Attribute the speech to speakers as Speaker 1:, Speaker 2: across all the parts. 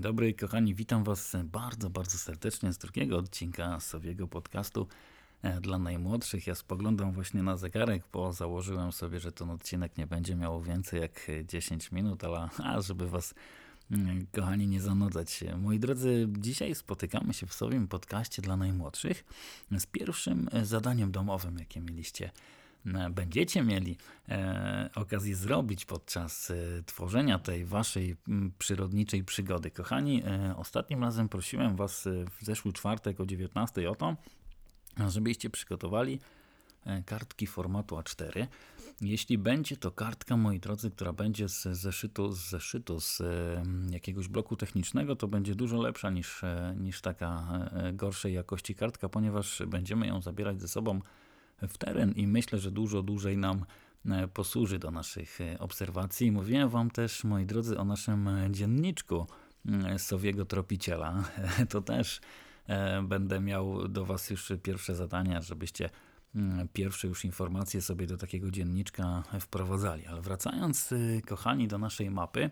Speaker 1: Dobry, kochani, witam Was bardzo, bardzo serdecznie z drugiego odcinka Sowiego podcastu e, dla najmłodszych. Ja spoglądam właśnie na zegarek, bo założyłem sobie, że ten odcinek nie będzie miał więcej jak 10 minut, ale a, żeby Was, mm, kochani, nie zanudzać. Moi drodzy, dzisiaj spotykamy się w Sowim podcaście dla najmłodszych z pierwszym zadaniem domowym, jakie mieliście E, będziecie mieli e, okazję zrobić podczas e, tworzenia tej waszej przyrodniczej przygody. Kochani, ostatnim razem prosiłem was w zeszły czwartek o 19 o to, żebyście przygotowali kartki formatu A4. Jeśli będzie to kartka, moi drodzy, która będzie z zeszytu, z zeszytu z jakiegoś bloku technicznego, to będzie dużo lepsza niż, niż taka gorszej jakości kartka, ponieważ będziemy ją zabierać ze sobą w teren i myślę, że dużo dłużej nam e, posłuży do naszych e, obserwacji. Mówiłem Wam też, moi drodzy, o naszym e, dzienniczku Sowiego Tropiciela. To też będę miał do Was już pierwsze zadania, żebyście pierwsze już informacje sobie do takiego dzienniczka wprowadzali. Ale wracając, kochani, do naszej mapy,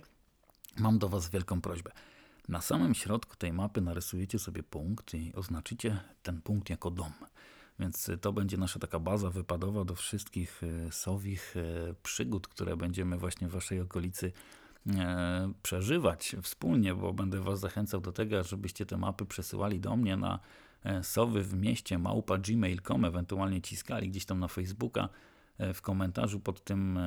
Speaker 1: mam do Was wielką prośbę. Na samym środku tej mapy narysujecie sobie punkt i oznaczycie ten punkt jako dom. Więc to będzie nasza taka baza wypadowa do wszystkich e, sowich e, przygód, które będziemy właśnie w Waszej okolicy e, przeżywać wspólnie, bo będę Was zachęcał do tego, żebyście te mapy przesyłali do mnie na sowy w mieście małpa gmail.com, ewentualnie ciskali gdzieś tam na Facebooka w komentarzu pod tym,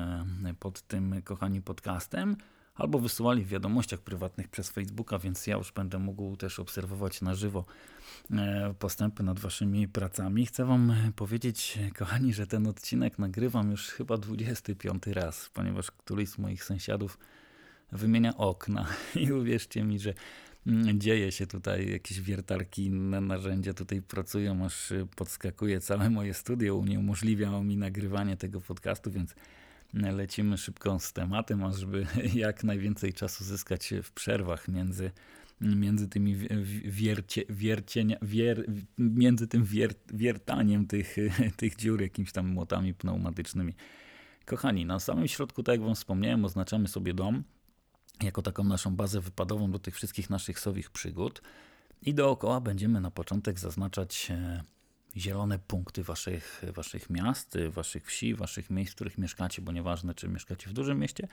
Speaker 1: pod tym kochani podcastem albo wysyłali w wiadomościach prywatnych przez Facebooka, więc ja już będę mógł też obserwować na żywo e, postępy nad waszymi pracami. Chcę wam powiedzieć, kochani, że ten odcinek nagrywam już chyba 25 raz, ponieważ któryś z moich sąsiadów wymienia okna i uwierzcie mi, że mm, dzieje się tutaj, jakieś wiertarki, inne narzędzia tutaj pracują, aż podskakuje całe moje studio, uniemożliwia mi nagrywanie tego podcastu, więc lecimy szybko z tematem, ażeby jak najwięcej czasu zyskać w przerwach między, między tymi wiercie, wiercienia, wier, między tym wier, wiertaniem tych, tych dziur jakimiś tam młotami pneumatycznymi. Kochani, na samym środku, tak jak Wam wspomniałem, oznaczamy sobie dom jako taką naszą bazę wypadową do tych wszystkich naszych sowich przygód i dookoła będziemy na początek zaznaczać e, zielone punkty waszych, waszych miast, waszych wsi, waszych miejsc, w których mieszkacie, bo nieważne, czy mieszkacie w dużym mieście,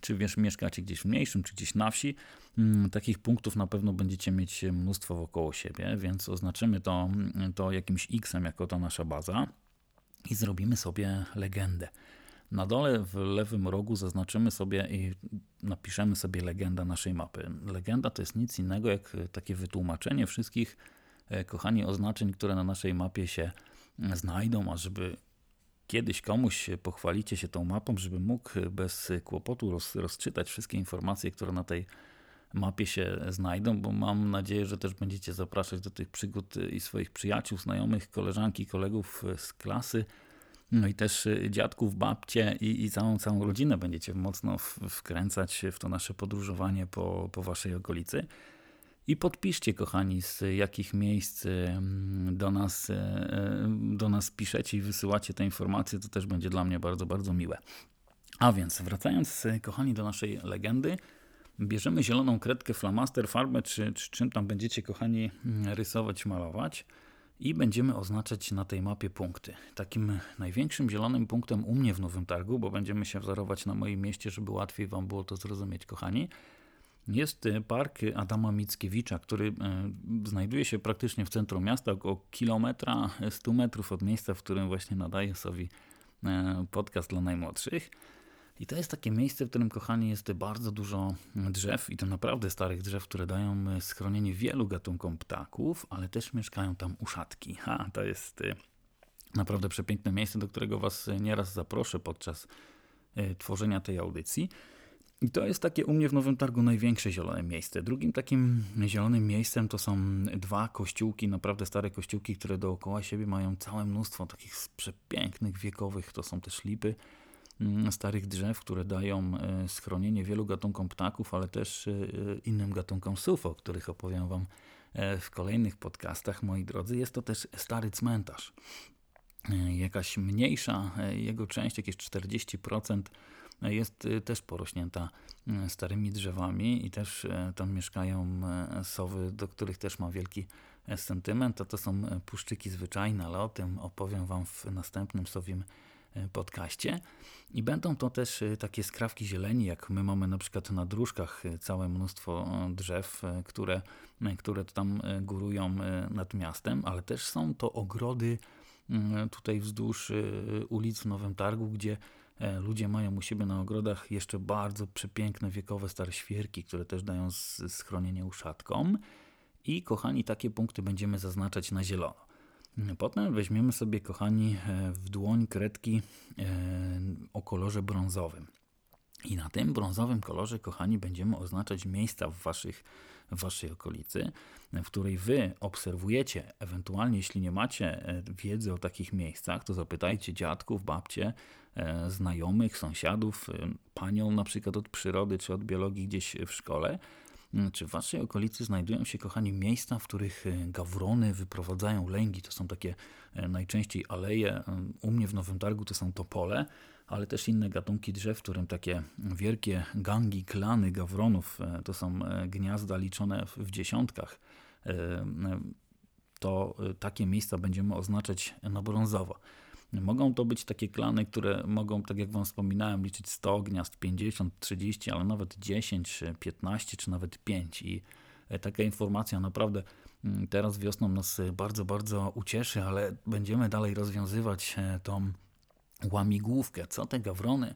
Speaker 1: czy wiesz, mieszkacie gdzieś w mniejszym, czy gdzieś na wsi, mm, takich punktów na pewno będziecie mieć mnóstwo wokoło siebie, więc oznaczymy to, to jakimś X-em jako ta nasza baza i zrobimy sobie legendę. Na dole w lewym rogu zaznaczymy sobie i napiszemy sobie legenda naszej mapy. Legenda to jest nic innego jak takie wytłumaczenie wszystkich kochani, oznaczeń, które na naszej mapie się mm, znajdą, a żeby kiedyś komuś pochwalicie się tą mapą, żeby mógł bez kłopotu roz, rozczytać wszystkie informacje, które na tej mapie się znajdą, bo mam nadzieję, że też będziecie zapraszać do tych przygód i swoich przyjaciół, znajomych, koleżanki, kolegów z klasy, no i też dziadków, babcie i, i całą, całą rodzinę będziecie mocno wkręcać w to nasze podróżowanie po, po waszej okolicy. I podpiszcie, kochani, z jakich miejsc do nas, e, e, do nas piszecie i wysyłacie te informacje. To też będzie dla mnie bardzo, bardzo miłe. A więc, wracając, kochani, do naszej legendy, bierzemy zieloną kredkę, flamaster, farbę, czy, czy czym tam będziecie, kochani, rysować, malować i będziemy oznaczać na tej mapie punkty. Takim największym zielonym punktem u mnie w Nowym Targu, bo będziemy się wzorować na moim mieście, żeby łatwiej Wam było to zrozumieć, kochani, jest e, park Adama Mickiewicza, który e, znajduje się praktycznie w centrum miasta, około kilometra, 100 e, metrów od miejsca, w którym właśnie nadaje sobie podcast dla najmłodszych. I to jest takie miejsce, w którym, kochani, jest bardzo dużo drzew i to naprawdę starych drzew, które dają schronienie wielu gatunkom ptaków, ale też mieszkają tam uszatki. Ha, to jest naprawdę przepiękne miejsce, do którego Was nieraz zaproszę podczas tworzenia tej audycji. I to jest takie u mnie w Nowym Targu największe zielone miejsce. Drugim takim zielonym miejscem to są dwa kościółki, naprawdę stare kościółki, które dookoła siebie mają całe mnóstwo takich przepięknych, wiekowych, to są też lipy, mm, starych drzew, które dają e, schronienie wielu gatunkom ptaków, ale też e, innym gatunkom sów, o których opowiem Wam e, w kolejnych podcastach, moi drodzy. Jest to też stary cmentarz. Jakaś mniejsza jego część, jakieś 40% jest też porośnięta starymi drzewami i też tam mieszkają sowy, do których też ma wielki sentyment. To, to są puszczyki zwyczajne, ale o tym opowiem Wam w następnym sowim podcaście. I będą to też takie skrawki zieleni, jak my mamy na przykład na dróżkach całe mnóstwo drzew, które, które tam górują nad miastem, ale też są to ogrody tutaj wzdłuż y, ulic w Nowym Targu, gdzie e, ludzie mają u siebie na ogrodach jeszcze bardzo przepiękne wiekowe stare świerki, które też dają schronienie uszatkom. I kochani, takie punkty będziemy zaznaczać na zielono. Mm, potem weźmiemy sobie, kochani, e, w dłoń kredki e, o kolorze brązowym. I na tym brązowym kolorze, kochani, będziemy oznaczać miejsca w waszych w waszej okolicy, w której wy obserwujecie, ewentualnie jeśli nie macie e, wiedzy o takich miejscach, to zapytajcie dziadków, babcie, e, znajomych, sąsiadów, e, panią na przykład od przyrody czy od biologii gdzieś w szkole, czy w waszej okolicy znajdują się, kochani, miejsca, w których gawrony wyprowadzają lęgi? To są takie najczęściej aleje. U mnie w Nowym Targu to są topole ale też inne gatunki drzew, w którym takie wielkie gangi, klany gawronów, to są gniazda liczone w dziesiątkach, to takie miejsca będziemy oznaczać na brązowo. Mogą to być takie klany, które mogą, tak jak Wam wspominałem, liczyć 100 gniazd, 50, 30, ale nawet 10, 15 czy nawet 5. I taka informacja naprawdę mm, teraz wiosną nas bardzo, bardzo ucieszy, ale będziemy dalej rozwiązywać tą łamigłówkę. Co te gawrony, e,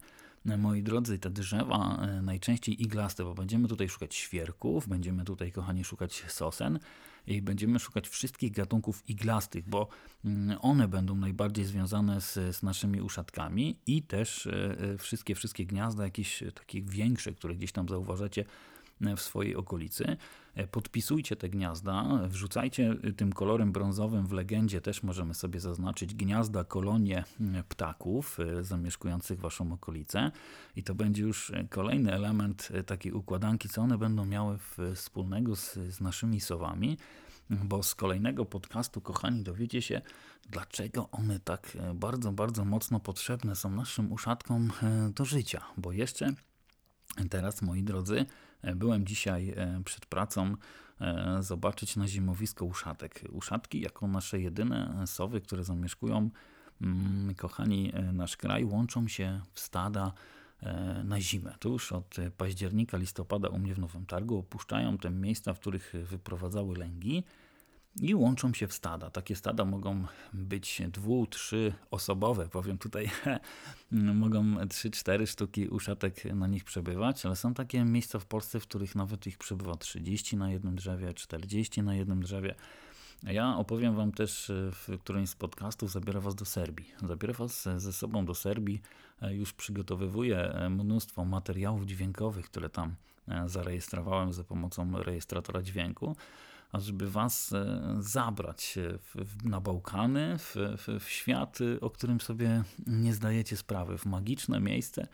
Speaker 1: moi drodzy, te drzewa e, najczęściej iglaste, bo będziemy tutaj szukać świerków, będziemy tutaj, kochani, szukać sosen i będziemy szukać wszystkich gatunków iglastych, bo mm, one będą najbardziej związane z, z naszymi uszatkami i też e, wszystkie, wszystkie gniazda, jakieś takie większe, które gdzieś tam zauważacie, w swojej okolicy. E, podpisujcie te gniazda, wrzucajcie tym kolorem brązowym w legendzie, też możemy sobie zaznaczyć gniazda, kolonie ptaków e, zamieszkujących waszą okolicę i to będzie już kolejny element e, takiej układanki, co one będą miały wspólnego z, z naszymi sowami bo z kolejnego podcastu, kochani, dowiecie się, dlaczego one tak bardzo, bardzo mocno potrzebne są naszym uszatkom do życia. Bo jeszcze teraz, moi drodzy, E, byłem dzisiaj e, przed pracą e, zobaczyć na zimowisko uszatek. Uszatki jako nasze jedyne sowy, które zamieszkują, mm, kochani, nasz kraj, łączą się w stada na zimę. Tuż od października, listopada u mnie w Nowym Targu opuszczają te miejsca, w których wyprowadzały lęgi i łączą się w stada. Takie stada mogą być dwu, trzy osobowe, powiem tutaj, mogą trzy, cztery sztuki uszatek na nich przebywać, ale są takie miejsca w Polsce, w których nawet ich przebywa 30 na jednym drzewie, 40 na jednym drzewie. Ja opowiem Wam też w którymś z podcastów, zabiorę Was do Serbii. Zabiorę Was ze sobą do Serbii. Już przygotowywuję mnóstwo materiałów dźwiękowych, które tam zarejestrowałem za pomocą rejestratora dźwięku ażeby was e, zabrać na Bałkany, w, w, w świat, o którym sobie nie zdajecie sprawy, w magiczne miejsce,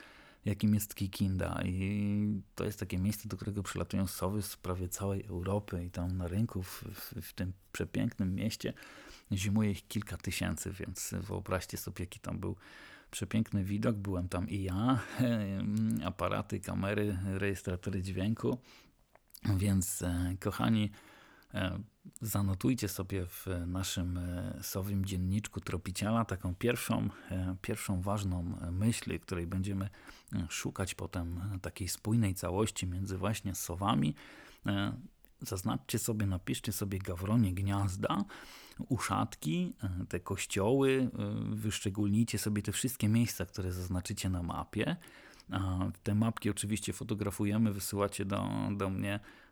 Speaker 1: jakim jest Kikinda. I to jest takie miejsce, do którego przylatują sowy z prawie całej Europy i tam na rynku w, w tym przepięknym mieście zimuje ich kilka tysięcy, więc wyobraźcie sobie, jaki tam był przepiękny widok. Byłem tam i ja, aparaty, kamery, rejestratory dźwięku. Więc e, kochani, zanotujcie sobie w naszym e, sowym dzienniczku Tropiciela taką pierwszą, e, pierwszą ważną myśl, której będziemy szukać potem takiej spójnej całości między właśnie sowami. Zaznaczcie sobie, napiszcie sobie gawronie gniazda, uszatki, te kościoły, wyszczególnijcie sobie te wszystkie miejsca, które zaznaczycie na mapie. Te mapki oczywiście fotografujemy, wysyłacie do, do mnie E,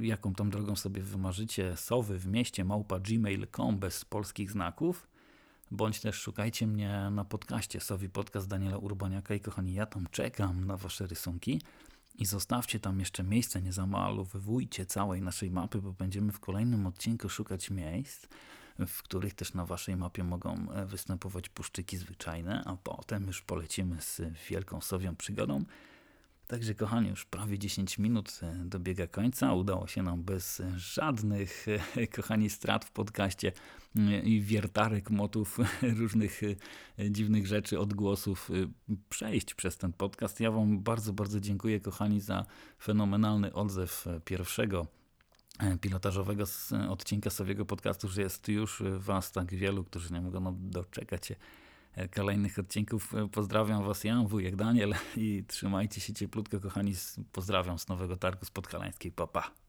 Speaker 1: jaką tam drogą sobie wymarzycie, sowy w mieście małpa gmail.com bez polskich znaków, bądź też szukajcie mnie na podcaście Sowi Podcast Daniela Urbaniaka i kochani, ja tam czekam na wasze rysunki. I zostawcie tam jeszcze miejsce, nie zamalowywujcie całej naszej mapy, bo będziemy w kolejnym odcinku szukać miejsc, w których też na waszej mapie mogą e, występować puszczyki zwyczajne, a potem już polecimy z wielką sowią przygodą Także kochani, już prawie 10 minut e, dobiega końca. Udało się nam bez żadnych, e, kochani, strat w podcaście e, i wiertarek, motów, różnych dziwnych rzeczy, odgłosów przejść przez ten podcast. Ja Wam bardzo, bardzo dziękuję, kochani, za fenomenalny odzew pierwszego pilotażowego odcinka Sowiego podcastu, że jest już Was tak wielu, którzy nie mogą doczekać się kolejnych odcinków. Pozdrawiam Was, ja, wujek Daniel i trzymajcie się cieplutko, kochani. Pozdrawiam z Nowego Targu z Podhalańskiej. Papa. Pa.